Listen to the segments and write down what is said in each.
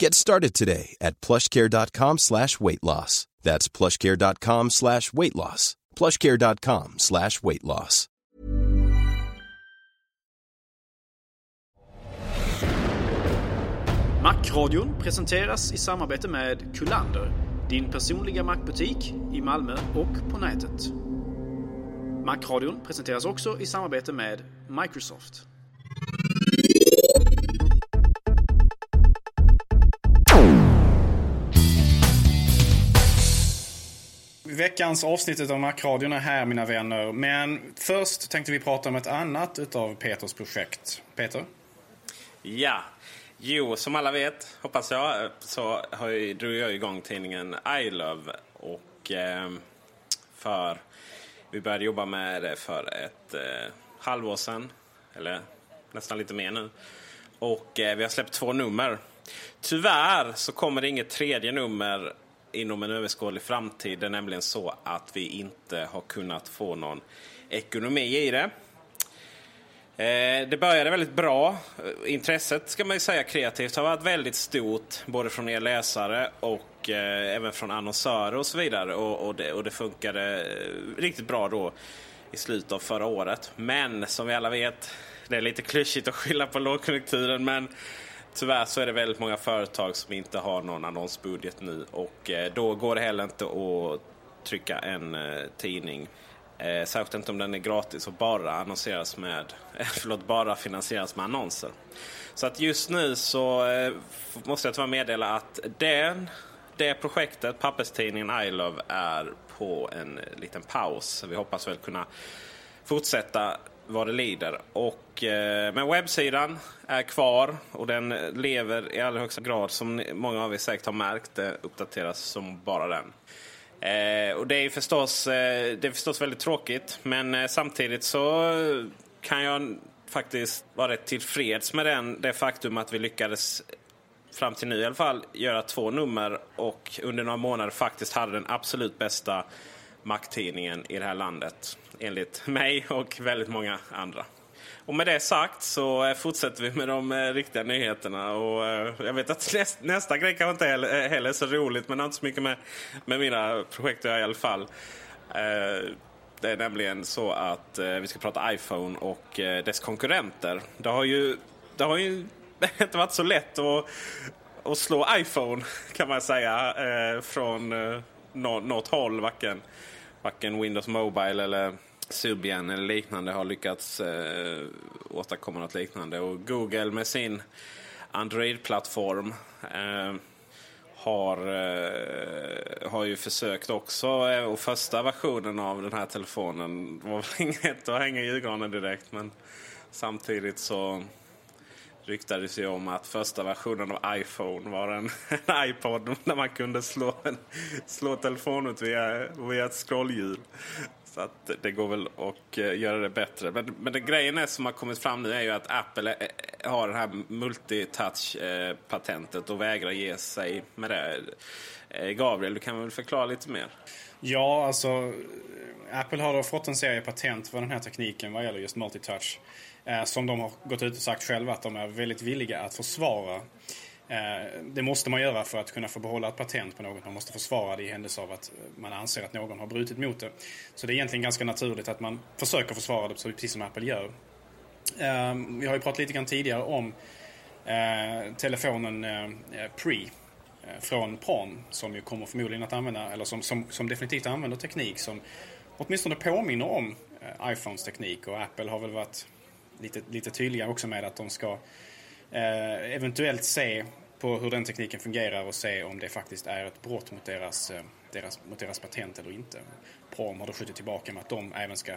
Get started today at plushcare.com slash weight loss. That's plushcare.com slash weight loss. plushcare.com slash weight loss. Macradion presenteras i samarbete med Kullander, din personliga Macbutik i Malmö och på nätet. Macradion presenteras också i samarbete med Microsoft. Veckans avsnitt av Macradion är här mina vänner. Men först tänkte vi prata om ett annat utav Peters projekt. Peter? Ja, jo som alla vet, hoppas jag, så har jag, drog jag igång tidningen I Love. Och eh, för, vi började jobba med det för ett eh, halvår sedan. Eller nästan lite mer nu. Och eh, vi har släppt två nummer. Tyvärr så kommer det inget tredje nummer inom en överskådlig framtid. Det är nämligen så att vi inte har kunnat få någon ekonomi i det. Eh, det började väldigt bra. Eh, intresset ska man ju säga kreativt har varit väldigt stort. Både från er läsare och eh, även från annonsörer och så vidare. Och, och, det, och det funkade eh, riktigt bra då i slutet av förra året. Men som vi alla vet, det är lite klyschigt att skylla på lågkonjunkturen. Men tyvärr så är det väldigt många företag som inte har någon annonsbudget nu. Och eh, då går det heller inte att trycka en eh, tidning Eh, särskilt inte om den är gratis och bara annonseras med, eh, förlåt, bara finansieras med annonser. Så att just nu så måste jag tyvärr meddela att den, det projektet, papperstidningen I Love, är på en liten paus. Vi hoppas väl kunna fortsätta vad det lider. Och, eh, men webbsidan är kvar och den lever i allra högsta grad som många av er säkert har märkt. Det uppdateras som bara den. Eh, och det är förstås, eh, det är förstås väldigt tråkigt men eh, samtidigt så kan jag faktiskt vara rätt tillfreds med den, det faktum att vi lyckades fram till nu i alla fall göra två nummer och under några månader faktiskt hade den absolut bästa makttidningen i det här landet. Enligt mig och väldigt många andra. Och med det sagt så eh, fortsätter vi med de eh, riktiga nyheterna. Och eh, jag vet att nästa, nästa grej kanske inte heller, heller är så roligt men det har inte så mycket med, med mina projekt att göra i alla fall. Det är nämligen så att vi ska prata iPhone och dess konkurrenter. Det har ju, det har ju inte varit så lätt att, att slå iPhone kan man säga från något håll. Varken, varken Windows Mobile eller Subian eller liknande har lyckats eh, åstadkomma något liknande. Och Google med sin Android-plattform eh, har, eh, har ju försökt också. Eh, och första versionen av den här telefonen var väl inget att hänga i julgranen direkt. Men samtidigt så ryktades ju om att första versionen av iPhone var en, en iPod där man kunde slå, en, slå telefonen via, via ett scrollhjul. Så att det går väl att eh, göra det bättre. Men, men den grejen är som har kommit fram nu är ju att Apple eh, eh, har det här multitouch-patentet och vägrar ge sig med det. Gabriel, du kan väl förklara lite mer? Ja, alltså Apple har då fått en serie patent för den här tekniken vad gäller just multitouch. Eh, som de har gått ut och sagt själva att de är väldigt villiga att försvara. Eh, det måste man göra för att kunna få behålla ett patent på något. Man måste försvara det i händelse av att man anser att någon har brutit mot det. Så det är egentligen ganska naturligt att man försöker försvara det precis som Apple gör. Ehm, vi har ju pratat lite grann tidigare om eh, telefonen Pre från Palm som ju kommer förmodligen att använda, eller som, som, som definitivt använder teknik som åtminstone påminner om iPhones teknik och Apple har väl varit lite, lite tydligare också med att de ska eh, eventuellt se på hur den tekniken fungerar och se om det faktiskt är ett brott mot deras, eh, deras, mot deras patent eller inte. Prom har då skjutit tillbaka med att de även ska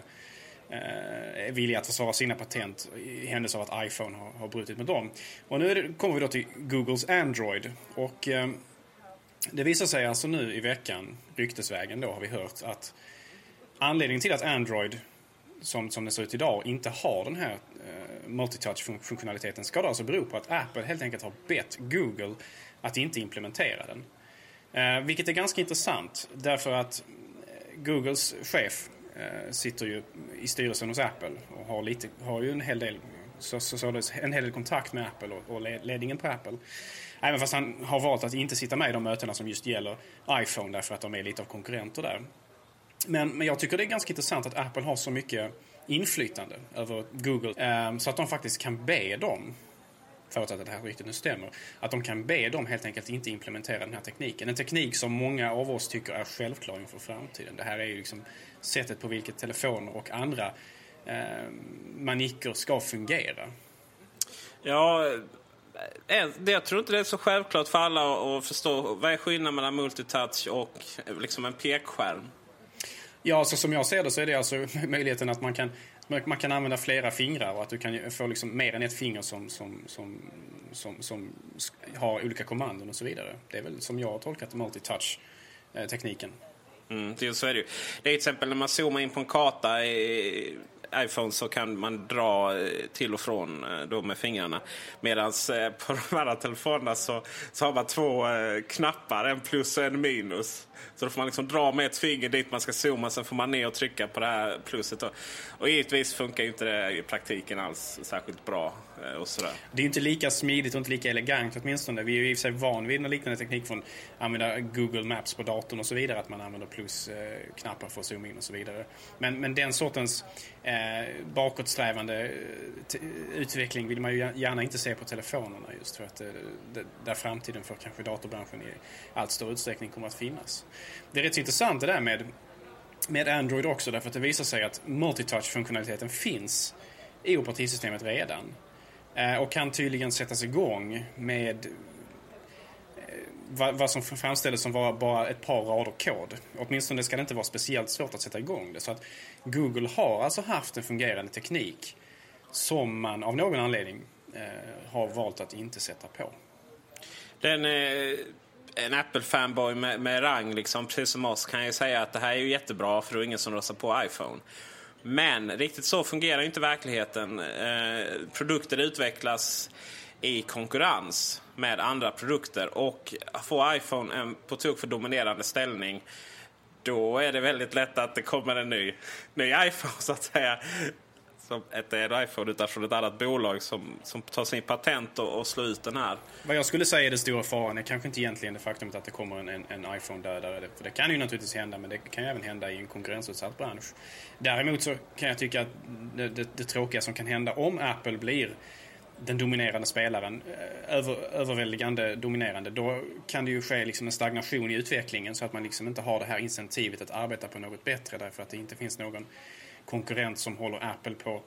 eh, villiga att försvara sina patent i händelse av att iPhone har, har brutit med dem. Och nu det, kommer vi då till Googles Android. Och eh, det visar sig alltså nu i veckan, ryktesvägen då har vi hört att anledningen till att Android som, som den ser ut idag inte har den här Eh, multitouch-funktionaliteten ska det alltså bero på att Apple helt enkelt har bett Google att inte implementera den. Eh, vilket är ganska intressant därför att eh, Googles chef eh, sitter ju i styrelsen hos Apple och har, lite, har ju en hel del så, så, så en hel del kontakt med Apple och, och ledningen på Apple. Även fast han har valt att inte sitta med i de mötena som just gäller iPhone därför att de är lite av konkurrenter där. Men, men jag tycker det är ganska intressant att Apple har så mycket inflytande över Google. Ehm, så att de faktiskt kan be dem, förutsatt att det här ryktet nu stämmer, att de kan be dem helt enkelt inte implementera den här tekniken. En teknik som många av oss tycker är självklar inför framtiden. Det här är ju liksom sättet på vilket telefoner och andra eh, manicker ska fungera. Ja, eh, jag tror inte det är så självklart för alla att förstå vad är skillnaden mellan multitouch och eh, liksom en pekskärm. Ja, alltså, som jag ser det så är det alltså möjligheten att man kan, man kan använda flera fingrar och att du kan få liksom mer än ett finger som, som, som, som, som har olika kommandon och så vidare. Det är väl som jag har tolkat multitouch-tekniken. Eh, mm, det, så är det ju. Det är till exempel när man zoomar in på en karta i iPhone så kan man dra eh, till och från eh, då med fingrarna. Medan på de andra telefonerna så, så har man två knappar, en plus och en minus. Så då får man liksom dra med ett finger dit man ska zooma, sen får man ner och trycka på det här pluset. Och, och givetvis funkar inte det i praktiken alls särskilt bra. Eh, och sådär. Det är inte lika smidigt och inte lika elegant åtminstone. Vi är ju i och för sig van vid en liknande teknik från att använda Google Maps på datorn och så vidare. Att man använder plusknappar eh, för att zooma in och så vidare. Men, men den sortens eh, bakåtsträvande eh, utveckling vill man ju gärna inte se på telefonerna just för att eh, där framtiden för kanske datorbranschen i allt större utsträckning kommer att finnas. Det är rätt intressant det där med, med Android också därför att det visar sig att multitouch-funktionaliteten finns i operativsystemet redan. Eh, och kan tydligen sättas igång med eh, vad, som framställdes som var bara ett par rader kod. Åtminstone ska det inte vara speciellt svårt att sätta igång det. Så att Google har alltså haft en fungerande teknik som man av någon anledning eh, har valt att inte sätta på. Den, eh, en Apple-fanboy med, med, rang, liksom, precis som oss, kan ju säga att det här är ju jättebra för det är ingen som röstar på iPhone. Men riktigt så fungerar inte verkligheten. Eh, produkter utvecklas i konkurrens med andra produkter. Och får iPhone en på tok för dominerande ställning då är det väldigt lätt att det kommer en ny, ny iPhone så att säga som ett en iPhone utan från ett annat bolag som, som tar sin patent och, och slår ut den här. Vad jag skulle säga är den stora faran är kanske inte egentligen det faktumet att det kommer en, en, en iPhone-dödare. För det kan ju naturligtvis hända, men det kan ju även hända i en konkurrensutsatt bransch. Däremot så kan jag tycka att det, det, det tråkiga som kan hända om Apple blir den dominerande spelaren, eh, över, överväldigande dominerande, då kan det ju ske liksom en stagnation i utvecklingen så att man liksom inte har det här incentivet att arbeta på något bättre därför att det inte finns någon konkurrent som håller Apple på,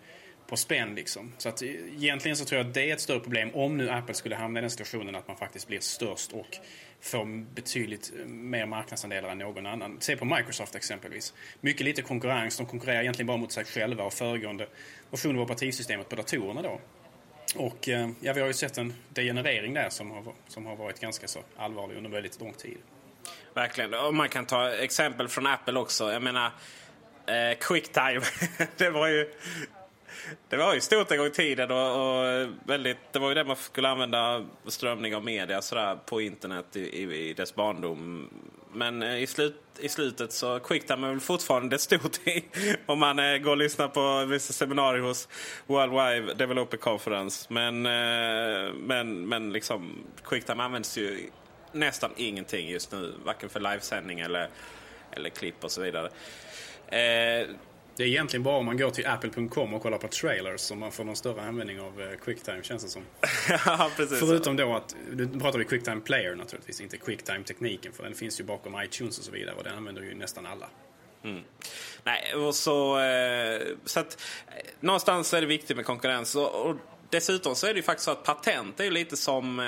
på spänn. Liksom. Så att, egentligen så tror jag att det är ett större problem om nu Apple skulle hamna i den situationen att man faktiskt blir störst och får betydligt eh, mer marknadsandelar än någon annan. Se på Microsoft exempelvis. Mycket lite konkurrens. De konkurrerar egentligen bara mot sig själva och föregående versioner av operativsystemet på datorerna då. Och eh, ja, vi har ju sett en degenerering där som har, som har varit ganska så allvarlig under väldigt lång tid. Verkligen. Och man kan ta exempel från Apple också. Jag menar, Eh, Quicktime. det var ju... Det var ju stort en gång i tiden och, och, väldigt, det var ju det man skulle använda strömning av media sådär, på internet i, i, i dess barndom. Men eh, i, slut, i slutet så Quicktime är väl fortfarande stort i, om man eh, går och lyssnar på vissa seminarier hos World Wide Developer Conference. Men, eh, men, men liksom Quicktime används ju nästan ingenting just nu. Varken för livesändning eller, eller klipp och så vidare. Eh, det är egentligen bara om man går till apple.com och kollar på trailers som man får någon större användning av eh, Quicktime känns det som. ja, precis. Förutom då att, nu pratar vi Quicktime Player naturligtvis, inte Quicktime-tekniken för den finns ju bakom iTunes och så vidare och den använder ju nästan alla. Mm. Nej, och så, eh, så att någonstans är det viktigt med konkurrens. Och, och dessutom så är det ju faktiskt så att patent är lite som,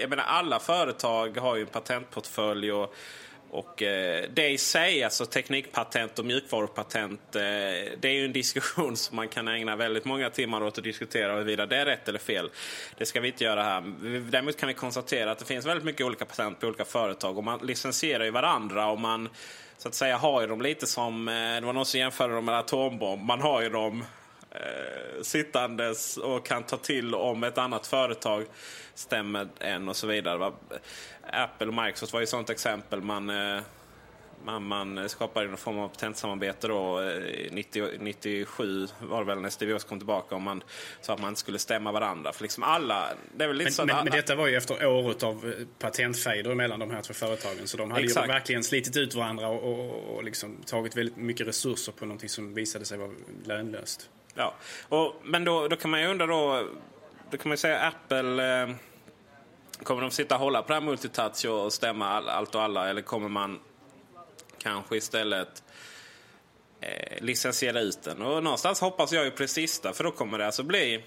jag menar alla företag har ju en patentportfölj och och eh, det i sig, alltså teknikpatent och mjukvarupatent, eh, det är ju en diskussion som man kan ägna väldigt många timmar åt att diskutera huruvida det är rätt eller fel. Det ska vi inte göra här. Däremot kan vi konstatera att det finns väldigt mycket olika patent på olika företag och man licensierar ju varandra och man så att säga har ju dem lite som, eh, det var någon som jämförde dem med atombomb. Man har ju dem eh, sittandes och kan ta till om ett annat företag stämmer en och så vidare. Apple och Microsoft var ju ett sånt exempel. Man, eh, man, man skapade någon form av patentsamarbete då. 90, eh, 97 var det väl när Steve Jobs kom tillbaka och man sa att man inte skulle stämma varandra. För liksom alla, det är väl lite men, så men, men detta var ju efter år av eh, patentfejder mellan de här två företagen. Så de hade Exakt. ju verkligen slitit ut varandra och, och, och liksom tagit väldigt mycket resurser på någonting som visade sig vara lönlöst. Ja, och, men då, då kan man ju undra då, då kan man ju säga Apple eh, Kommer de sitta och hålla på det här multitouch och stämma all, allt och alla eller kommer man kanske istället eh, licensiera ut den? Och någonstans hoppas jag ju på det sista för då kommer det alltså bli...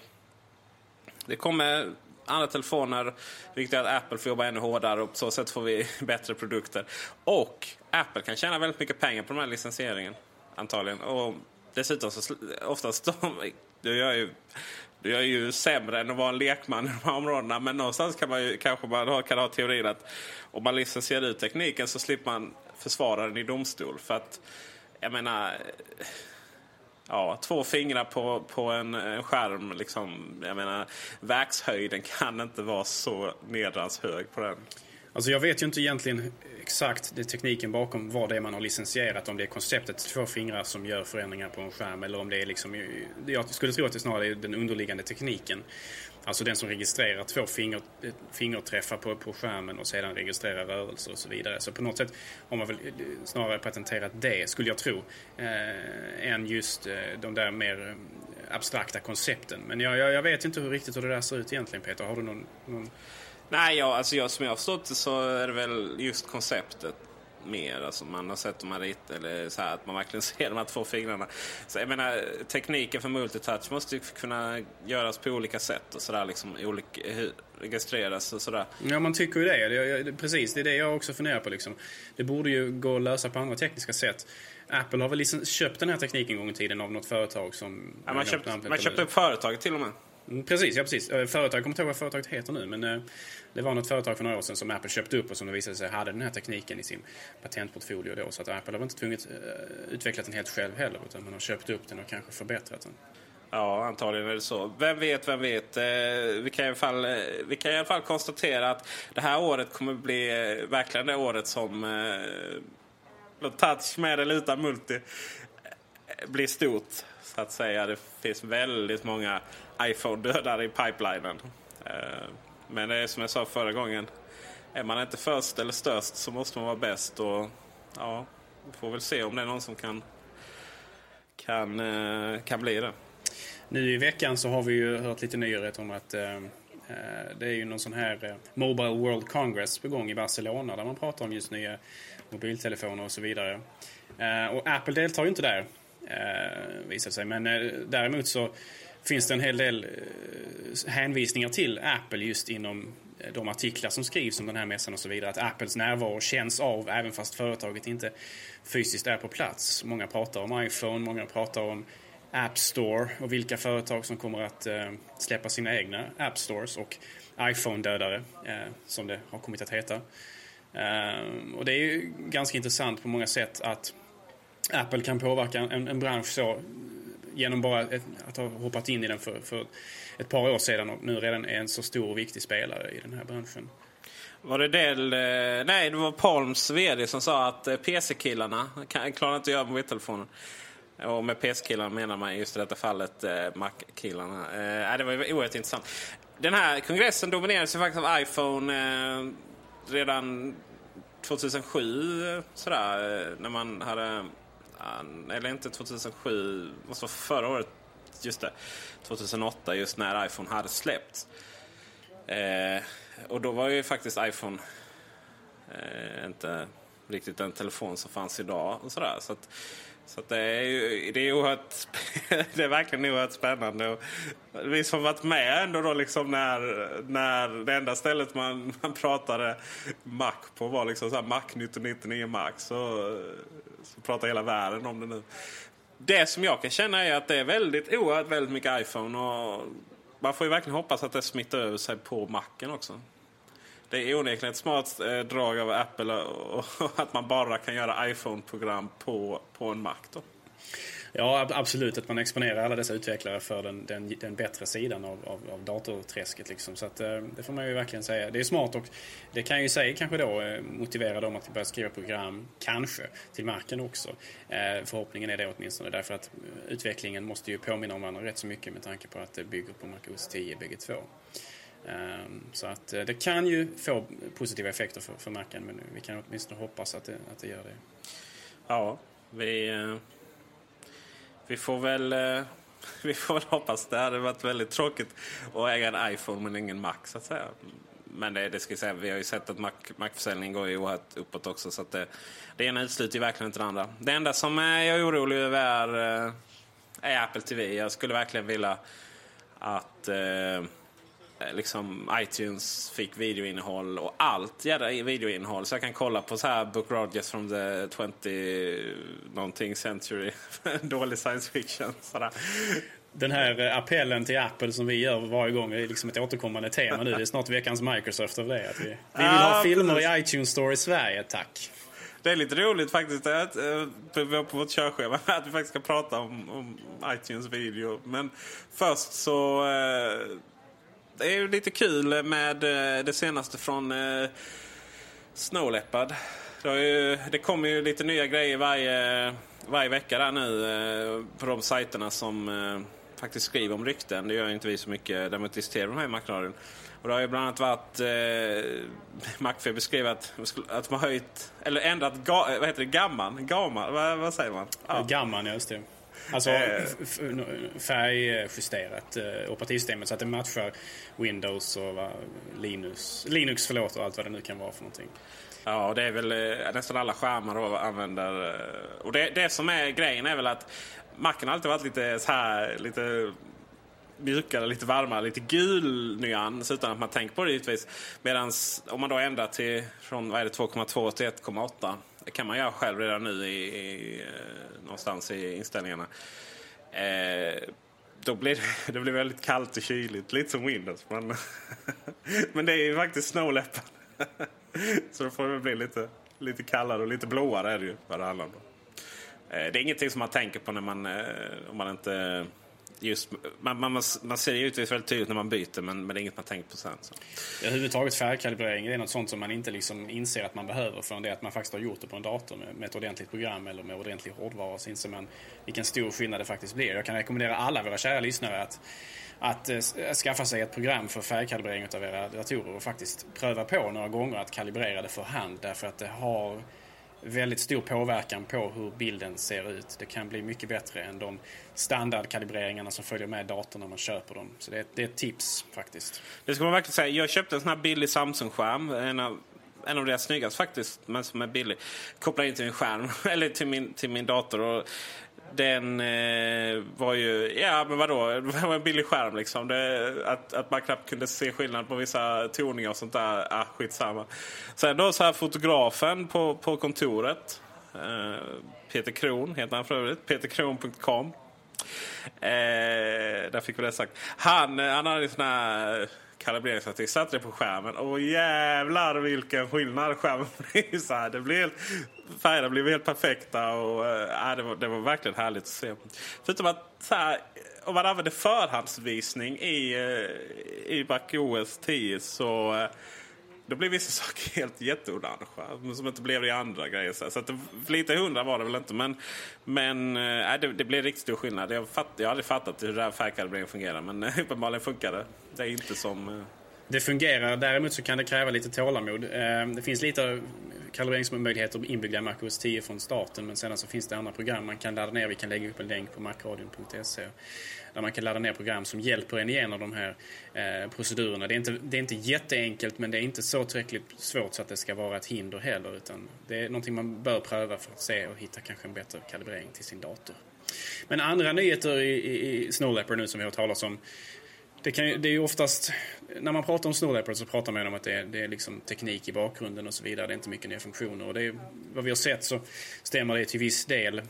Det kommer andra telefoner, vilket gör att Apple får jobba ännu hårdare och på så sätt får vi bättre produkter. Och Apple kan tjäna väldigt mycket pengar på den här licensieringen antagligen. Och dessutom så oftast de, Du gör ju du gör ju sämre än att vara en lekman i de här områdena. Men någonstans kan man ju, kanske man kan ha teorin att om man licensierar ut tekniken så slipper man försvara den i domstol. För att, jag menar, ja, två fingrar på, på en, en skärm. Liksom, jag menar, verkshöjden kan inte vara så nedrans hög på den. Alltså jag vet ju inte egentligen exakt det tekniken bakom vad det är man har licensierat. Om det är konceptet två fingrar som gör förändringar på en skärm eller om det är liksom... Jag skulle tro att det snarare är den underliggande tekniken. Alltså den som registrerar två finger, fingerträffar på, på skärmen och sedan registrerar rörelser och så vidare. Så på något sätt har man väl eh, snarare patenterat det, skulle jag tro, eh, än just eh, de där mer eh, abstrakta koncepten. Men jag, jag, jag, vet inte hur riktigt hur det där ser ut egentligen Peter. Har du någon... någon... Nej, ja, alltså jag, som jag har förstått det så är det väl just konceptet mer. Alltså man har sett de här rit, eller så här, att man verkligen ser de här två fingrarna. Så jag menar, tekniken för multitouch måste ju kunna göras på olika sätt och sådär liksom olika, registreras och sådär. Ja, man tycker ju det. det, det precis, det är det jag också funderar på liksom. Det borde ju gå att lösa på andra tekniska sätt. Apple har väl liksom köpt den här tekniken en gång i tiden av något företag som... Ja, man, köpt, man köpte upp företaget till och med. Mm, precis, ja precis. Eh, företag, jag kommer inte ihåg vad företaget heter nu, men eh, det var något företag för några år sedan som Apple köpte upp och som det visade sig hade den här tekniken i sin patentportfolio då. Så att Apple har inte tvunget eh, utvecklat den helt själv heller, utan man har köpt upp den och kanske förbättrat den. Ja, antagligen är det så. Vem vet, vem vet. vi, kan i alla fall, vi kan i alla fall konstatera att det här året kommer bli verkligen det året som touch med eller utan multi blir stort. Så att säga. Det finns väldigt många iPhone dödar i pipelinen. Eh, men det är som jag sa förra gången. Är man inte först eller störst så måste man vara bäst. Och ja, vi får väl se om det är någon som kan, kan, eh, kan bli det. Nu i veckan så har vi ju hört lite nyheter om att eh, eh det är ju någon sån här Mobile World Congress på gång i Barcelona där man pratar om just nya mobiltelefoner och så vidare. Och Apple deltar ju inte där, visar sig. Men däremot så finns det en hel del eh, hänvisningar till Apple just inom eh, de artiklar som skrivs om den här mässan och så vidare. Att Apples närvaro känns av även fast företaget inte fysiskt är på plats. Många pratar om iPhone, många pratar om App Store och vilka företag som kommer att eh, släppa sina egna App Stores och iPhone-dödare, som det har kommit att heta. Och det är ju ganska intressant på många sätt att Apple kan påverka en, en bransch så genom bara ett, att ha hoppat in i den för, för ett par år sedan och nu redan är en så stor och viktig spelare i den här branschen. Var det del, eh, nej, det var Palms VD som sa att eh, PC-killarna klarar inte att göra mobiltelefoner. Och med PC-killarna menar man just i detta fallet eh, Mac-killarna. Eh, det var oerhört intressant. Den här kongressen dominerades ju faktiskt av iPhone redan 2007. Sådär, när man hade... Eller inte 2007, måste vara förra året. Just det. 2008, just när iPhone hade släppts. Eh, och då var ju faktiskt iPhone eh, inte riktigt den telefon som fanns idag. Och sådär. Så, att, så att det, är ju, det, är oerhört, det är verkligen oerhört spännande. Och vi som varit med ändå då liksom när, när det enda stället man, man pratade Mac på var liksom så här Mac 1999 Mac. Så, så pratar hela världen om det nu. Det som jag kan känna är att det är väldigt oerhört väldigt mycket iPhone. Och man får ju verkligen hoppas att det smittar över sig på Macen också. Det är onekligen ett smart eh, drag av Apple och, och, att man bara kan göra iPhone-program på, på en Mac. Då. Ja, absolut. Att man exponerar alla dessa utvecklare för den, den, den bättre sidan av, av, av datorträsket. Liksom. Så att, eh, det får man ju verkligen säga. Det är smart och det kan ju sig kanske då eh, motivera dem att börja skriva program, kanske, till marken också. Eh, förhoppningen är det åtminstone. Därför att utvecklingen måste ju påminna om varandra rätt så mycket med tanke på att det bygger på MacOS 10 bägge två. Ehm, så att det kan ju få positiva effekter för, för marken men vi kan åtminstone hoppas att det, att det gör det. Ja, vi vi får väl... Eh, vi får väl hoppas. Det hade varit väldigt tråkigt att äga en iPhone men ingen Mac så att säga. Men det, det ska jag säga, vi har ju sett att Mac, Mac-försäljningen går ju oerhört uppåt också. Så att det, det ena utesluter ju verkligen inte det andra. Det enda som jag är orolig över är, eh, är Apple TV. Jag skulle verkligen vilja att Eh, liksom iTunes fick videoinnehåll och allt jävla videoinnehåll. Så jag kan kolla på så här Book Rogers from the 20 någonting century. Dålig science fiction. Sådär. Den här eh, appellen till Apple som vi gör varje gång är liksom ett återkommande tema nu. Det är snart veckans Microsoft av det. Att vi, vi vill ha ah, filmer precis. i iTunes Store i Sverige, tack. Det är lite roligt faktiskt att, eh, på vårt körschema att vi faktiskt ska prata om, om iTunes video. Men först så det är ju lite kul med eh, det senaste från eh, Snow Leopard. Det, ju, det kommer ju lite nya grejer varje, varje vecka där nu eh, på de sajterna som faktiskt skriver om rykten. Det gör inte vi så mycket. Däremot diskuterar de här i Macradion. Och det har ju bland annat varit... Eh, Macfe beskriver att, att man höjt... Eller ändrat ga, vad heter det, gamman? Gamma? Vad, vad säger man? Ja. Gamman, ja just det. Alltså eh. färgjusterat eh, operativsystemet så att det matchar Windows och Linux, Linux förlåt, och allt vad det nu kan vara för någonting. Ja, det är väl eh, nästan alla skärmar då använder... Och det, det som är grejen är väl att Macen har alltid varit lite så här, lite mjukare, lite varmare, lite gul nyans utan att man tänker på det givetvis. Medan om man då ändrar till från 2,2 till 1,8 det kan man göra själv redan nu i, i, eh, någonstans i inställningarna. Eh, då blir det, det blir väldigt kallt och kyligt, lite som Windows. Men, men det är ju faktiskt Snow Så då får det bli lite, lite kallare och lite blåare är det ju vad det handlar om. Eh, det är ingenting som man tänker på när man, eh, om man inte just, man, man, man ser det givetvis väldigt tydligt när man byter men, men det är inget man tänker på sen. Så. Överhuvudtaget färgkalibrering är något sånt som man inte liksom inser att man behöver förrän det att man faktiskt har gjort det på en dator med, med ett ordentligt program eller med ordentlig hårdvara så inser man vilken stor skillnad det faktiskt blir. Jag kan rekommendera alla våra kära lyssnare att att äh, skaffa sig ett program för färgkalibrering av era datorer och faktiskt pröva på några gånger att kalibrera det för hand därför att det har väldigt stor påverkan på hur bilden ser ut. Det kan bli mycket bättre än de standardkalibreringarna som följer med datorn när man köper dem. Så det är, det är ett tips faktiskt. Det ska man verkligen säga. Jag köpte en sån här billig Samsung-skärm. En av, en av deras snyggaste faktiskt, men som är billig. Kopplade in till min skärm, eller till min, till min dator. Och den eh, var ju, ja men vadå, det var en billig skärm liksom. Det, att, att man knappt kunde se skillnad på vissa toningar och sånt där, ah, skitsamma. Sen då så här fotografen på, på kontoret, eh, Peter Kron heter han för övrigt, peterkron.com. Eh, där fick vi det sagt. Han, eh, han hade en sån här kalibreringsverktyg. Satte det på skärmen. Och jävlar vilken skillnad skärmen blev. Så här. Det blev, färgerna blev helt perfekta. Och, eh, äh, det, var, det var verkligen härligt att se. Förutom att så här, om man använder förhandsvisning i, eh, i MacOS 10 så äh, då blev vissa saker helt jätteorangea. Som inte blev det i andra grejer. Så, så att lite hundra var det väl inte. Men, men äh, det, det blev riktigt stor skillnad. Jag, fatt, jag har aldrig fattat hur det här färgkalibreringen fungerar. Men äh, uppenbarligen funkar det. Det är inte som... Äh... Det fungerar. Däremot så kan det kräva lite tålamod. Eh, det finns lite kalibreringsmöjligheter inbyggda i MacOS 10 från starten. Men sedan så finns det andra program man kan ladda ner. Vi kan lägga upp en länk på macradion.se där man kan ladda ner program som hjälper en igenom de här eh, procedurerna. Det är, inte, det är inte jätteenkelt men det är inte så tillräckligt svårt så att det ska vara ett hinder heller. Utan det är någonting man bör pröva för att se och hitta kanske en bättre kalibrering till sin dator. Men andra nyheter i, i, i Snow Leopard nu som vi har talat om det, kan, det är ju oftast, när man pratar om Snow Leopard så pratar man om att det är, det är liksom teknik i bakgrunden och så vidare. Det är inte mycket nya funktioner. Och det är, vad vi har sett så stämmer det till viss del.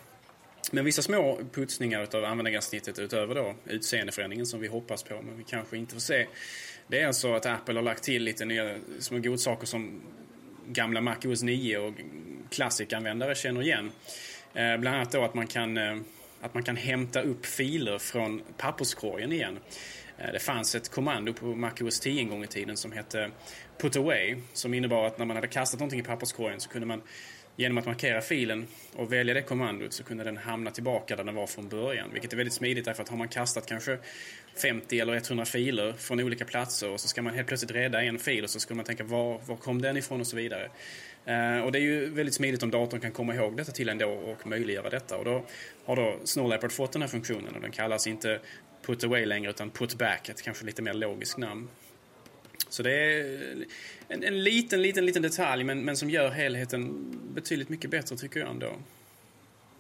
Men vissa små putsningar av användargränssnittet utöver då utseendeförändringen som vi hoppas på men vi kanske inte får se. Det är alltså att Apple har lagt till lite nya små godsaker som gamla Mac OS 9 och Classic-användare känner igen. Eh, bland annat då att man kan, eh, att man kan hämta upp filer från papperskorgen igen. Eh, det fanns ett kommando på Mac OS 10 en gång i tiden som hette Put Away som innebar att när man hade kastat någonting i papperskorgen så kunde man Genom att markera filen och välja det kommandot så kunde den hamna tillbaka där den var från början. Vilket är väldigt smidigt därför att har man kastat kanske 50 eller 100 filer från olika platser och så ska man helt plötsligt rädda en fil och så ska man tänka var, var kom den ifrån och så vidare. Eh, och det är ju väldigt smidigt om datorn kan komma ihåg detta till ändå och möjliggöra detta. Och då har då Snow Leopard fått den här funktionen och den kallas inte put away längre utan put back, ett kanske lite mer logiskt namn. Så det är en, en, liten, liten, liten detalj men, men som gör helheten betydligt mycket bättre tycker jag ändå.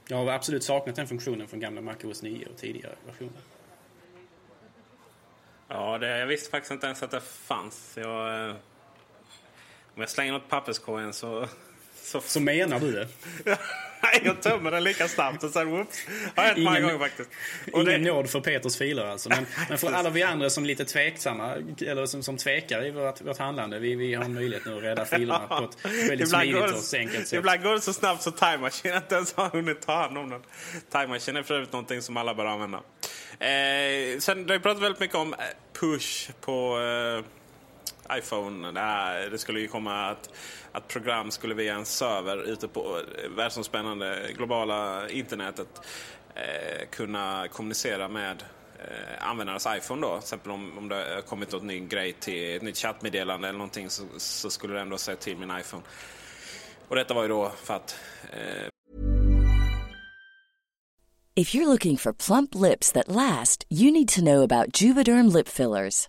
Jag har absolut saknat den funktionen från gamla MacOS 9 och tidigare versioner. Ja, det, jag visste faktiskt inte ens att det fanns. Jag, eh, om jag slänger något papperskorgen så... Så, så menar du det? Nej, jag tömmer den lika snabbt och sen whoops. Har hänt många gånger faktiskt. Och ingen det... nåd för Peters filer alltså. Men, men för alla vi andra som är lite tveksamma, eller som, som tvekar i vårt, vårt handlande. Vi, vi har en möjlighet nu att rädda filerna på ett väldigt smidigt och enkelt sätt. Ibland går det så snabbt så Time Machine inte ens har hunnit ta hand om den. Time Machine är för övrigt någonting som alla bör använda. Eh, sen, det har pratat väldigt mycket om eh, push på eh, iPhone. Det, det skulle ju komma att att program skulle via en server ute på världsomspännande globala internetet eh, kunna kommunicera med eh, användarnas iPhone då. Till exempel om, om det har kommit något ny grej till ett nytt chattmeddelande eller någonting så, så skulle det ändå säga till min iPhone. Och detta var ju då för att eh... If you're looking for plump lips that last you need to know about juvederm lip fillers.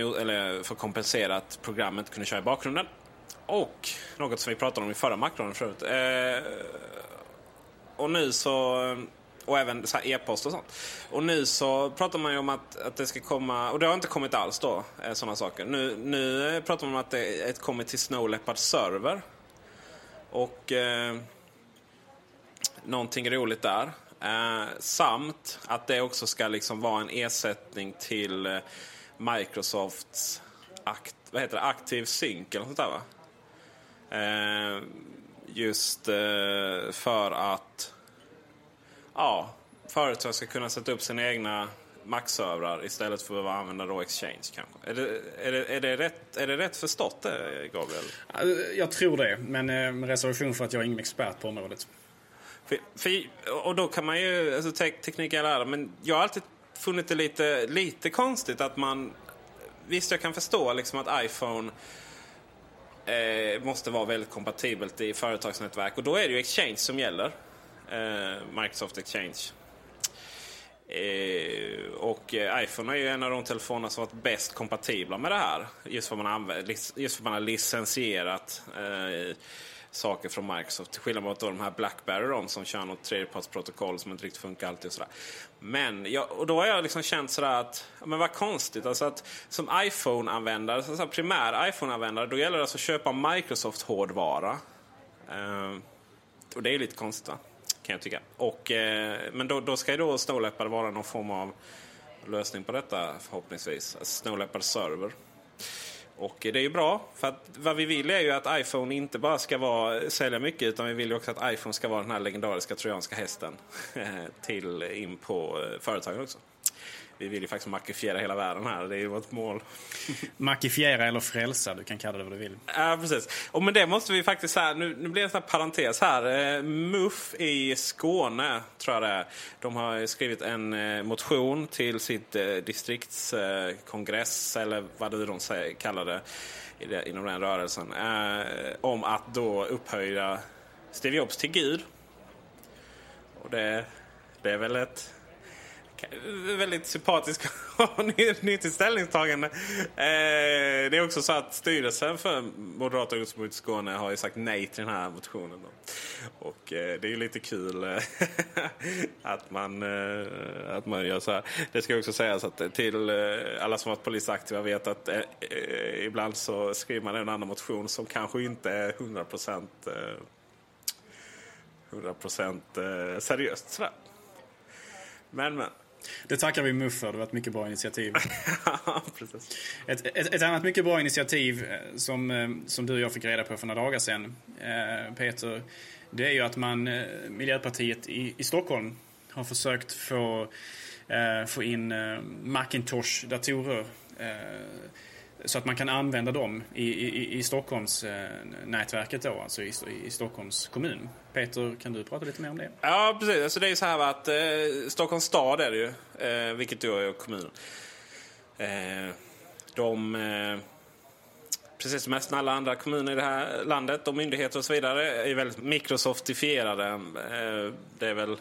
Eller för att kompensera att programmet kunde köra i bakgrunden. Och något som vi pratade om i förra makronen förut. Eh, och nu så... Och även e-post och sånt. Och nu så pratar man ju om att, att det ska komma, och det har inte kommit alls då, eh, sådana saker. Nu, nu pratar man om att det är kommit till Snow Leopard server. Och eh, någonting roligt där. Eh, samt att det också ska liksom vara en ersättning till eh, Microsofts akt, vad heter det, Active Sync eller sånt där va? Eh, just eh, för att ja, företag ska kunna sätta upp sina egna Mac-servrar istället för att använda då Exchange kanske. Är det, är det, är det, rätt, är det rätt förstått det, Gabriel? Jag tror det, men med reservation för att jag är ingen expert på området. För, för, och då kan man ju, alltså te teknik är men jag har alltid funnit det lite, lite konstigt att man... Visst, jag kan förstå liksom att iPhone eh, måste vara väldigt kompatibelt i företagsnätverk och då är det ju Exchange som gäller. Eh, Microsoft Exchange. Eh, och eh, iPhone är ju en av de telefoner som varit bäst kompatibla med det här. Just för att man, använder, just för att man har licensierat eh, saker från Microsoft. Till skillnad mot de här Blackberry de, som kör något tredjepartsprotokoll som inte riktigt funkar alltid. Och, sådär. Men, jag, och då har jag liksom känt sådär att, men vad konstigt. Alltså att som iPhone-användare, så primär iPhone-användare, då gäller det alltså att köpa Microsoft-hårdvara. Uh, eh, och det är lite konstigt va? Kan jag tycka. Och, eh, men då, då ska ju då Snow Leopard vara någon form av lösning på detta förhoppningsvis. Alltså Snow Leopard Server. Och det är ju bra, för att vad vi vill är ju att iPhone inte bara ska vara, sälja mycket utan vi vill ju också att iPhone ska vara den här legendariska trojanska hästen till in på eh, företagen också. Vi vill ju faktiskt makifiera hela världen här, det är ju vårt mål. makifiera eller frälsa, du kan kalla det vad du vill. Ja, precis. Och med det måste vi faktiskt här, nu, nu blir det en sån här parentes här. Eh, MUF i Skåne, tror jag det är. De har skrivit en eh, motion till sitt eh, distriktskongress, eller vad det de säger, kallar det, inom den rörelsen. Om att då upphöja Steve Jobs till Gud. Och det, det är väl ett väldigt sympatisk och nyttigt ställningstagande. Eh, det är också så att styrelsen för Moderata ungdomsförbundet i Skåne har ju sagt nej till den här motionen. Då. Och eh, det är ju lite kul eh, att, man, eh, att man gör så här. Det ska också sägas att till eh, alla som varit polisaktiva vet att eh, ibland så skriver man en annan motion som kanske inte är 100 procent 100% seriöst. Sådär. Men, men. Det tackar vi MUF för. Det var ett mycket bra initiativ. ett, ett, ett, annat mycket bra initiativ eh, som, eh, som du och jag fick reda på för några dagar sedan, eh, Peter, det är ju att man, Miljöpartiet i, i Stockholm har försökt få, få in Macintosh-datorer så att man kan använda dem i, i, i Stockholmsnätverket eh, då, alltså i, i Stockholms kommun. Peter, kan du prata lite mer om det? Ja, precis. Alltså det är ju så här att eh, Stockholms stad är det ju, eh, vilket då är kommunen. Eh, de, eh, precis som nästan alla andra kommuner i det här landet och myndigheter och så vidare, är väldigt Microsoftifierade. Eh, det är väl,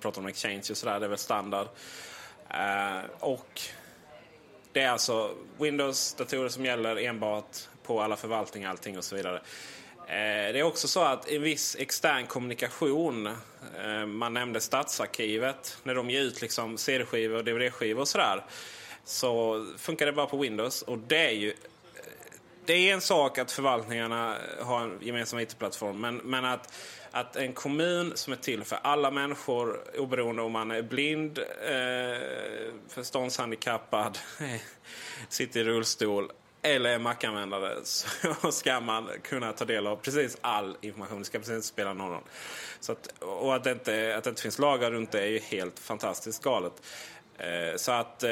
pratar om Exchange och sådär, det är väl standard. Eh, och det är alltså Windows-datorer som gäller enbart på alla förvaltningar, allting och så vidare. Eh, det är också så att en viss extern kommunikation, eh, man nämnde Stadsarkivet, när de ger ut liksom CD-skivor och DVD-skivor och sådär, så funkar det bara på Windows. Och det är ju det är en sak att förvaltningarna har en gemensam IT-plattform, men, men att att en kommun som är till för alla människor oberoende om man är blind, eh, förståndshandikappad, sitter i rullstol eller är mackanvändare så ska man kunna ta del av precis all information. Det ska precis inte spela någon roll. Så att, och att det, inte, att det inte finns lagar runt det är ju helt fantastiskt galet. Eh, så att eh,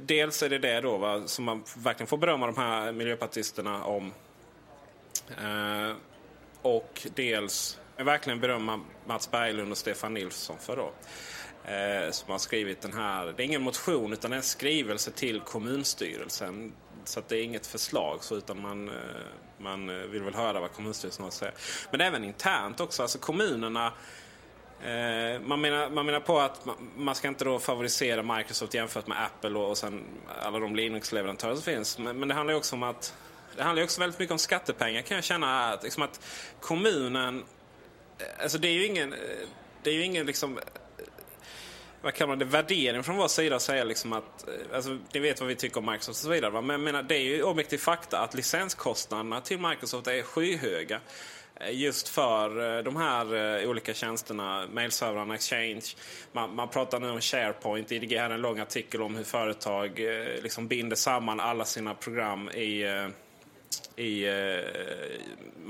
dels är det det då va, som man verkligen får berömma de här miljöpartisterna om. Eh, och dels jag verkligen berömma Mats Berglund och Stefan Nilsson för då. Eh, som har skrivit den här, det är ingen motion utan en skrivelse till kommunstyrelsen. Så det är inget förslag så utan man, eh, man eh, vill väl höra vad kommunstyrelsen har att säga. Men även internt också, alltså kommunerna eh, man, menar, man menar på att man, man ska inte då favorisera Microsoft jämfört med Apple och, och sen alla de Linux-leverantörer som finns. Men, men det handlar ju också om att det handlar också väldigt mycket om skattepengar kan jag känna. Att, liksom att kommunen Alltså det är ju ingen... Eh, det är ju ingen liksom... Eh, vad kallar man det? Värdering från vår sida att säga liksom att... Eh, alltså, ni vet vad vi tycker om Microsoft och så vidare. Va? Men jag menar, det är ju objektiv fakta att licenskostnaderna till Microsoft är skyhöga. Just för de här olika tjänsterna, mailservrarna, Exchange. Man, man, pratar nu om SharePoint. IDG hade en lång artikel om hur företag liksom binder samman alla sina program i i eh,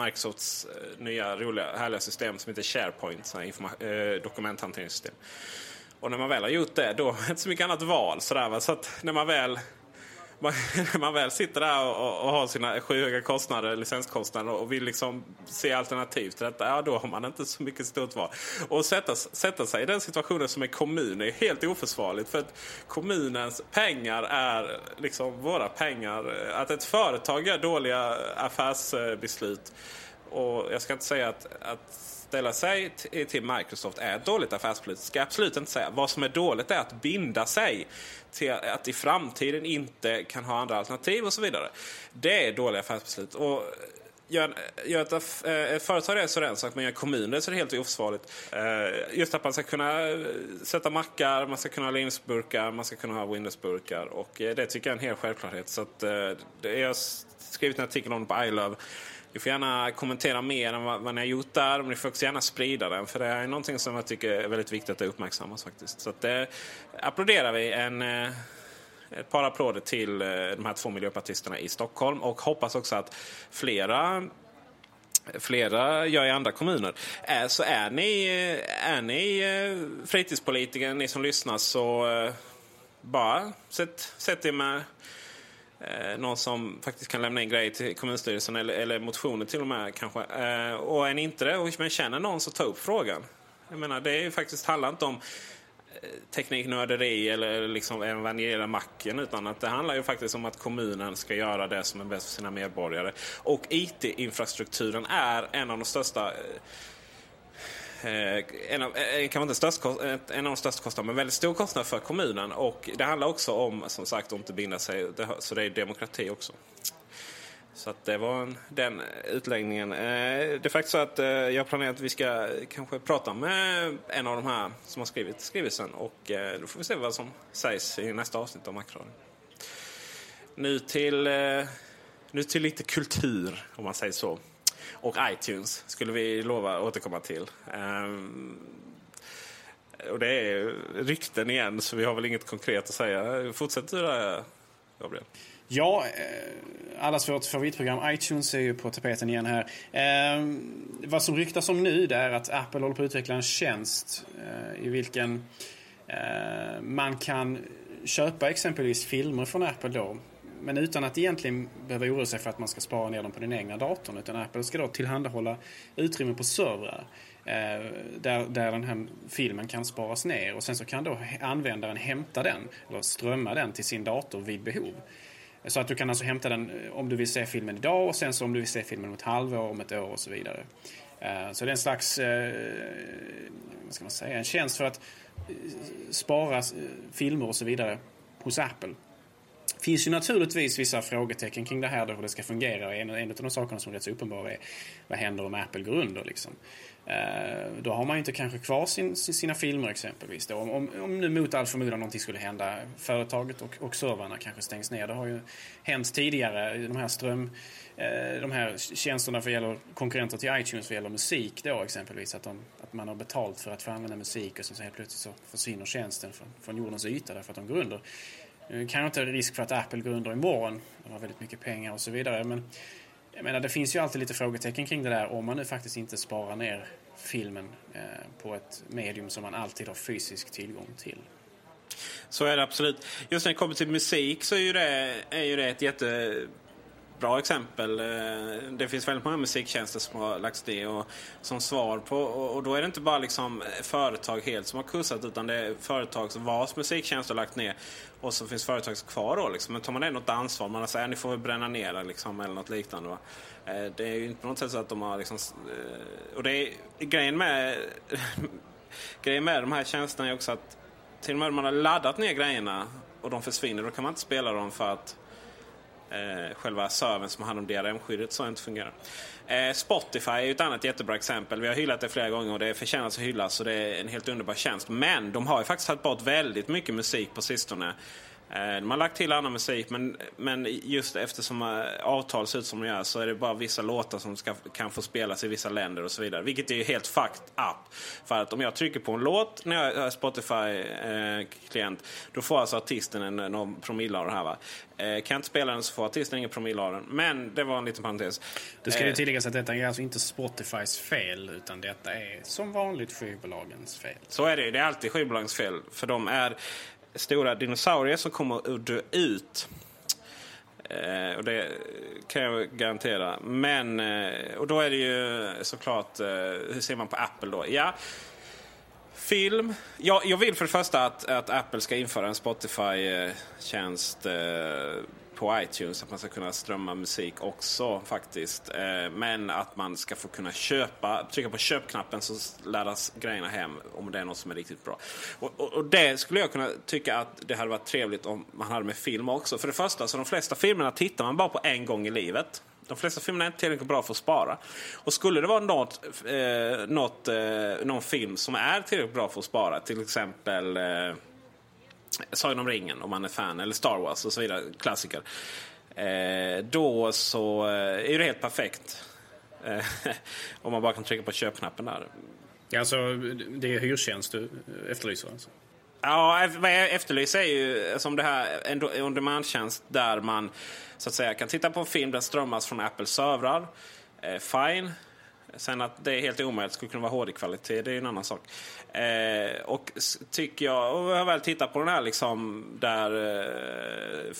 Microsofts eh, nya roliga härliga system som heter SharePoint, eh, dokumenthanteringssystem. Och när man väl har gjort det, då är det inte så mycket annat val. Sådär, Så att när man väl man, man väl sitter där och, och har sina skyhöga kostnader, licenskostnader och vill liksom se alternativ till detta, ja då har man inte så mycket stort val. Och sätta, sätta sig i den situationen som är kommun är helt oförsvarligt för att kommunens pengar är liksom våra pengar. Att ett företag gör dåliga affärsbeslut och jag ska inte säga att, att ställa sig till Microsoft är ett dåligt affärsbeslut. Ska jag absolut inte säga. Vad som är dåligt är att binda sig till att i framtiden inte kan ha andra alternativ och så vidare. Det är dåliga affärsbeslut. Och eh, gör, eh, gör ett, eh, ett företag det så är det en sak, men gör kommuner så är det helt oförsvarligt. Just att man ska kunna sätta mackar, man ska kunna ha Linux-burkar, man ska kunna ha Windows-burkar. Och det tycker jag är en hel självklarhet. Så att, jag har skrivit en artikel om det på iLove. Ni får gärna kommentera mer än vad, vad ni har gjort där. Men ni får också gärna sprida den. För det är någonting som jag tycker är väldigt viktigt att det uppmärksammas faktiskt. Så att, eh, applåderar vi en, eh, ett par applåder till eh, de här två miljöpartisterna i Stockholm. Och hoppas också att flera flera gör i andra kommuner. Eh, så är ni, eh, är ni fritidspolitiker, ni som lyssnar, så bara sätt, sätt er med Eh, någon som faktiskt kan lämna in grejer till kommunstyrelsen eller, eller motioner till och med kanske. Eh, och är ni inte det och men känner någon så ta upp frågan. Jag menar det är ju faktiskt handlar inte om eh, tekniknörderi eller liksom evangeliera macken utan att det handlar ju faktiskt om att kommunen ska göra det som är bäst för sina medborgare. Och IT-infrastrukturen är en av de största Eh, Eh, en av, eh, kan inte störst, eh, en av de största kostnaderna, men väldigt stor kostnad för kommunen. Och det handlar också om, som sagt, att inte binda sig. Så det är demokrati också. Så att det var en, den utläggningen. Eh, det är faktiskt så att jag planerar att vi ska kanske prata med en av de här som har skrivit skrivelsen. Och då får vi se vad som sägs i nästa avsnitt av Macradion. Nu till, nu till lite kultur, om man säger så. Och iTunes skulle vi lova återkomma till. Um, och det är rykten igen, så vi har väl inget konkret att säga. Fortsätter du där, Gabriel? Ja, eh, allas vårt favoritprogram iTunes är ju på tapeten igen här. Eh, vad som ryktas om nu det är att Apple håller på att utveckla en tjänst eh, i vilken eh, man kan köpa exempelvis filmer från Apple då. Men utan att egentligen behöva oroa sig för att man ska spara ner dem på den egna datorn. Utan Apple ska då tillhandahålla utrymme på servrar. Eh, där, där den här filmen kan sparas ner och sen så kan då användaren hämta den eller strömma den till sin dator vid behov. Så att du kan alltså hämta den eh, om du vill se filmen idag och sen så om du vill se filmen om ett halvår, om ett år och så vidare. Eh, så det är en slags, eh, vad ska man säga, en tjänst för att eh, spara filmer och så vidare hos Apple. Finns ju naturligtvis vissa frågetecken kring det här då, hur det ska fungera. En, en av de sakerna som är rätt så uppenbar är vad händer om Apple går under liksom. Eh, då har man ju inte kanske kvar sin, sina filmer exempelvis. Då. Om, om nu mot all förmodan någonting skulle hända, företaget och, och servrarna kanske stängs ner. Det har ju hänt tidigare, de här ström eh, de här tjänsterna för gäller konkurrenter till iTunes vad gäller musik då exempelvis. Att, de, att man har betalt för att få använda musik och sen så helt plötsligt så försvinner tjänsten från, från jordens yta därför att de går under. Eh, nu kanske inte risk för att Apple går under imorgon. De har väldigt mycket pengar och så vidare. Men jag menar, det finns ju alltid lite frågetecken kring det där om man nu faktiskt inte sparar ner filmen eh, på ett medium som man alltid har fysisk tillgång till. Så är det absolut. Just när det kommer till musik så är ju det, är ju det ett jätte bra exempel. Eh, det finns väldigt många musiktjänster som har lagts ner och som svar på och då är det inte bara liksom företag helt som har kursat utan det är företag som vars musiktjänster har lagt ner och så finns företag kvar då liksom. Men tar man ändå ett ansvar, man säger ni får väl bränna ner det liksom eller något liknande. Va? Eh, det är ju inte på något sätt så att de har liksom eh, och det är grejen med grejen med de här tjänsterna är också att till och med om man har laddat ner grejerna och de försvinner då kan man inte spela dem för att eh, själva servern som har hand om DRM-skyddet så inte fungerar. Eh, Spotify är ett annat jättebra exempel. Vi har hyllat det flera gånger och det förtjänar att hyllas och det är en helt underbar tjänst. Men de har ju faktiskt tagit bort väldigt mycket musik på sistone. Eh, de har lagt till annan musik men, men just eftersom eh, avtal ser ut som de gör så är det bara vissa låtar som ska, kan få spelas i vissa länder och så vidare. Vilket är helt fucked up. För att om jag trycker på en låt när jag är Spotify-klient då får alltså artisten en, någon promille av det här. Va? kan jag inte spela den så får artisten ingen promille av den. Men det var en liten parentes. Det ska ju tilläggas att detta är alltså inte Spotifys fel utan detta är som vanligt skivbolagens fel. Så är det. Det är alltid skivbolagens fel. För de är stora dinosaurier som kommer att dö ut. Eh, och det kan jag garantera. Men, eh, och då är det ju såklart, eh, hur ser man på Apple då? Ja, film. Ja, jag vill för det första att, att Apple ska införa en Spotify-tjänst eh, på iTunes att man ska kunna strömma musik också faktiskt. Eh, men att man ska få kunna köpa, trycka på köpknappen så laddas grejerna hem om det är något som är riktigt bra. Och, och, och, det skulle jag kunna tycka att det hade varit trevligt om man hade med film också. För det första, så de flesta filmerna tittar man bara på en gång i livet. De flesta filmerna är inte tillräckligt bra för att spara. Och skulle det vara något, eh, något, eh, någon film som är tillräckligt bra för att spara, till exempel eh, Sagan om ringen om man är fan, eller Star Wars och så vidare, klassiker. Eh, då så eh, är det helt perfekt. Eh, om man bara kan trycka på köpknappen där. Alltså, det är hyrtjänst du efterlyser alltså? Ja, vad jag efterlyser är ju som det här on demand-tjänst där man så att säga kan titta på en film den strömmas från Apples servrar. Eh, fine. Sen att det är helt omöjligt skulle kunna vara HD-kvalitet, det är en annan sak. Eh, och tycker jag, och jag har väl tittat på den här liksom där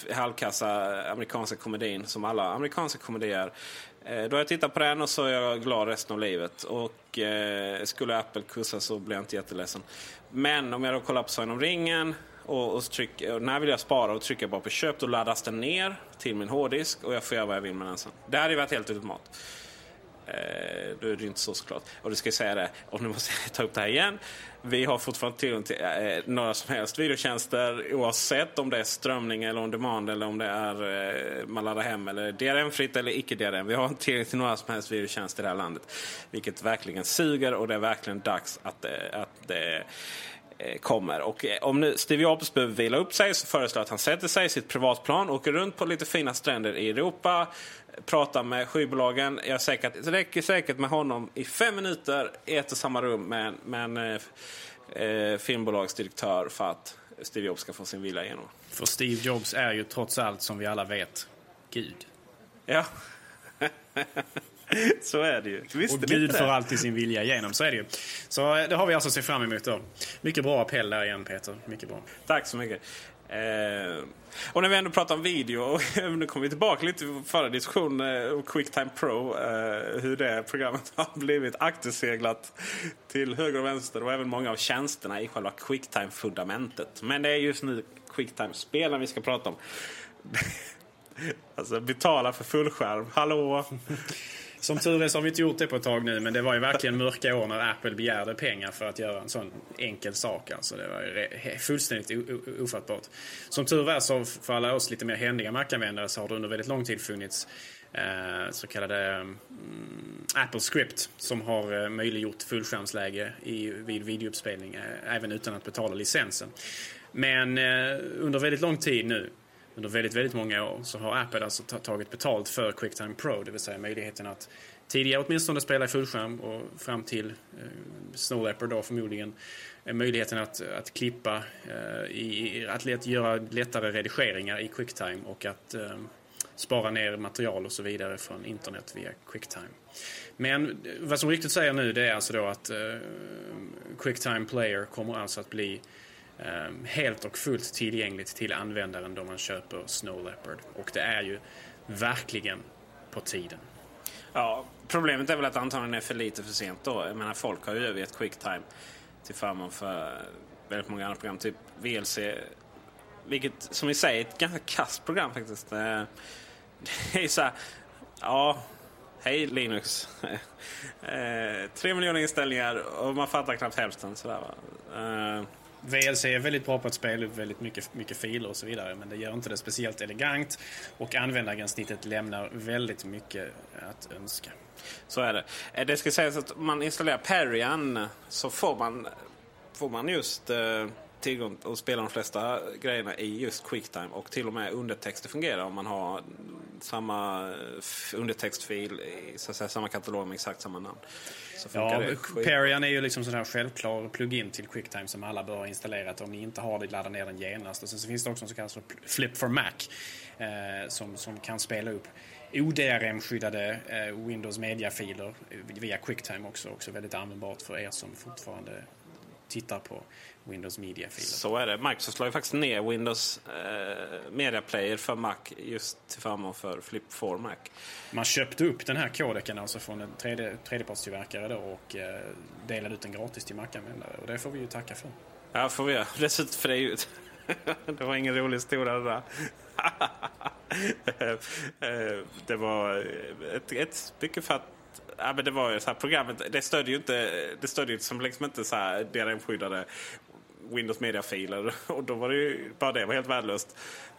eh, halvkassa amerikanska komedin som alla amerikanska komedier. Eh, då har jag tittat på den och så är jag glad resten av livet. Och eh, skulle Apple kursa så blir jag inte jätteledsen. Men om jag då kollar på Sagan om ringen och, och, tryck, och när vill jag spara och trycker bara på köp då laddas den ner till min hårddisk och jag får göra vad jag vill med den sen. Det hade ju varit helt ultimat. Eh, då är det inte så såklart. Och du ska säga det, och nu måste jag ta upp det här igen. Vi har fortfarande tillgång till eh, några som helst videotjänster oavsett om det är strömning eller on demand eller om det är eh, man laddar hem eller DRM-fritt eller icke DRM. Vi har inte tillgång till några som helst videotjänster i det här landet. Vilket verkligen suger och det är verkligen dags att, eh, att det kommer. Och eh, om nu Steve Jobs behöver vila upp sig så föreslår jag att han sätter sig i sitt privatplan, åker runt på lite fina stränder i Europa, pratar med skivbolagen. Jag är säker det räcker säkert med honom i fem minuter i ett och samma rum med, med en eh, eh, filmbolagsdirektör för att Steve Jobs ska få sin vilja igenom. För Steve Jobs är ju trots allt, som vi alla vet, Gud. Ja. så är det ju. Visste och Gud får alltid sin vilja igenom, så är det ju. Så eh, det har vi alltså att se fram emot då. Mycket bra appell där igen Peter, mycket bra. Tack så mycket. Eh, och när vi ändå pratar om video, och nu kommer vi tillbaka lite till förra diskussionen om Quicktime Pro. Eh, hur det programmet har blivit akterseglat till höger och vänster och även många av tjänsterna i själva Quicktime-fundamentet. Men det är just nu Quicktime-spelen vi ska prata om. alltså betala för fullskärm, hallå! Som tur är så har vi inte gjort det på ett tag nu, men det var ju verkligen mörka år när Apple begärde pengar för att göra en sån enkel sak. Alltså det var ju fullständigt ofattbart. Som tur är så för alla oss lite mer händiga Mac-användare så har det under väldigt lång tid funnits eh, så kallade mm, Apple Script som har eh, möjliggjort fullskärmsläge i, vid videouppspelning eh, även utan att betala licensen. Men eh, under väldigt lång tid nu under väldigt, väldigt många år så har Apple alltså tagit betalt för Quicktime Pro, det vill säga möjligheten att tidigare åtminstone spela i fullskärm och fram till eh, Snow Leopard då förmodligen eh, möjligheten att, att klippa, eh, i, att let, göra lättare redigeringar i Quicktime och att eh, spara ner material och så vidare från internet via Quicktime. Men eh, vad som riktigt säger nu det är alltså då att eh, Quicktime Player kommer alltså att bli eh, Ehm, helt och fullt tillgängligt till användaren då man köper Snow Leopard. Och det är ju verkligen på tiden. Ja, problemet är väl att antagligen är för lite för sent då. Jag menar, folk har ju övergett Quicktime till förmån för väldigt många andra program. Typ VLC, vilket som i sig är ett ganska kasst program faktiskt. Eh, det är så här, ja, hej Linux. Eh, tre miljoner inställningar och man fattar knappt hälften. Sådär, va? Eh, VLC är väldigt bra på att spela upp väldigt mycket, mycket filer och så vidare. Men det gör inte det speciellt elegant. Och användargränssnittet lämnar väldigt mycket att önska. Så är det. Eh, det ska sägas att om man installerar Perian så får man, får man just eh, tillgång att spela de flesta grejerna i just Quicktime. Och till och med undertexter fungerar om man har samma eh, undertextfil i så att säga, samma katalog med exakt samma namn. Så Ja, Perian är ju liksom sån här självklar plugin till Quicktime som alla bör ha installerat. Om ni inte har det, ladda ner den genast. Och sen så finns det också en så kallad Flip for Mac eh, som, som kan spela upp ODRM-skyddade eh, Windows Media-filer via Quicktime också. Också väldigt användbart för er som fortfarande tittar på Windows Media-filer. Så är det. Microsoft la ju faktiskt ner Windows eh, Media Player för Mac just till förmån för Flip for Mac. Man köpte upp den här kodeken alltså från en tredje, tredjepartstillverkare då och eh, delade ut den gratis till Mac-användare. Och det får vi ju tacka för. Ja, får vi göra. Dessutom, för det är ju... det var ingen rolig historia det där. Eh, det var ett, ett stycke för att... Ja, men det var ju så här, programmet, det stödjer ju inte, det stödjer som liksom inte så här DRM-skyddade Windows Media-filer. Och då var det ju, bara det var helt värdelöst.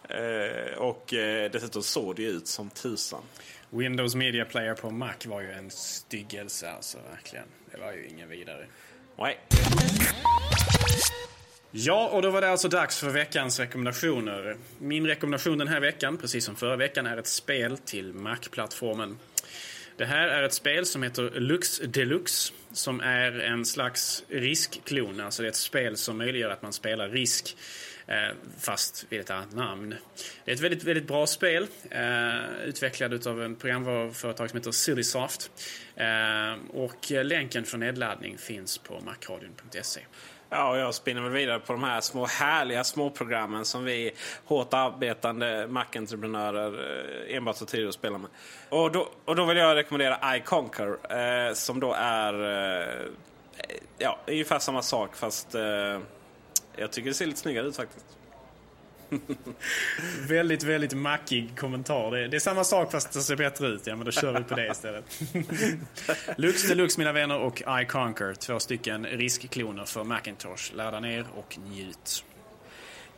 Eh, och eh, dessutom såg det ju ut som tusan. Windows Media Player på Mac var ju en styggelse alltså, verkligen. Det var ju ingen vidare. Nej. Ja, och då var det alltså dags för veckans rekommendationer. Min rekommendation den här veckan, precis som förra veckan, är ett spel till Mac-plattformen. Det här är ett spel som heter Lux Deluxe, som är en slags riskklon. Alltså det är ett spel som möjliggör att man spelar risk, eh, fast vid ett annat namn. Det är ett väldigt, väldigt bra spel, eh, utvecklad av en programvaruföretag som heter Sillysoft. Eh, och länken för nedladdning finns på macradion.se. Ja, och jag spinner väl vidare på de här små härliga småprogrammen som vi hårt arbetande Mac-entreprenörer eh, enbart har tid att spela med. Och då, och då vill jag rekommendera iConquer eh, som då är eh, ja, ungefär samma sak fast eh, jag tycker det ser lite snyggare ut faktiskt. Väldigt, väldigt mackig kommentar. Det är, det är samma sak fast det ser bättre ut. Ja, men då kör vi på det istället. Lux Deluxe mina vänner och iConquer. Två stycken riskkloner för Macintosh. Ladda ner och njut.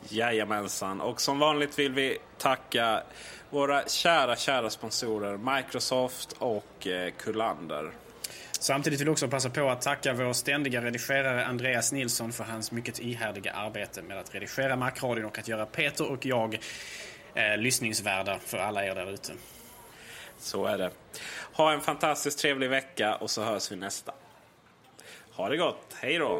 Jajamensan. Och som vanligt vill vi tacka våra kära, kära sponsorer Microsoft och eh, Kullander. Samtidigt vill jag också passa på att tacka vår ständiga redigerare Andreas Nilsson för hans mycket ihärdiga arbete med att redigera Macradion och att göra Peter och jag eh, lyssningsvärda för alla er där ute. Så är det. Ha en fantastiskt trevlig vecka och så hörs vi nästa. Ha det gott. Hej då!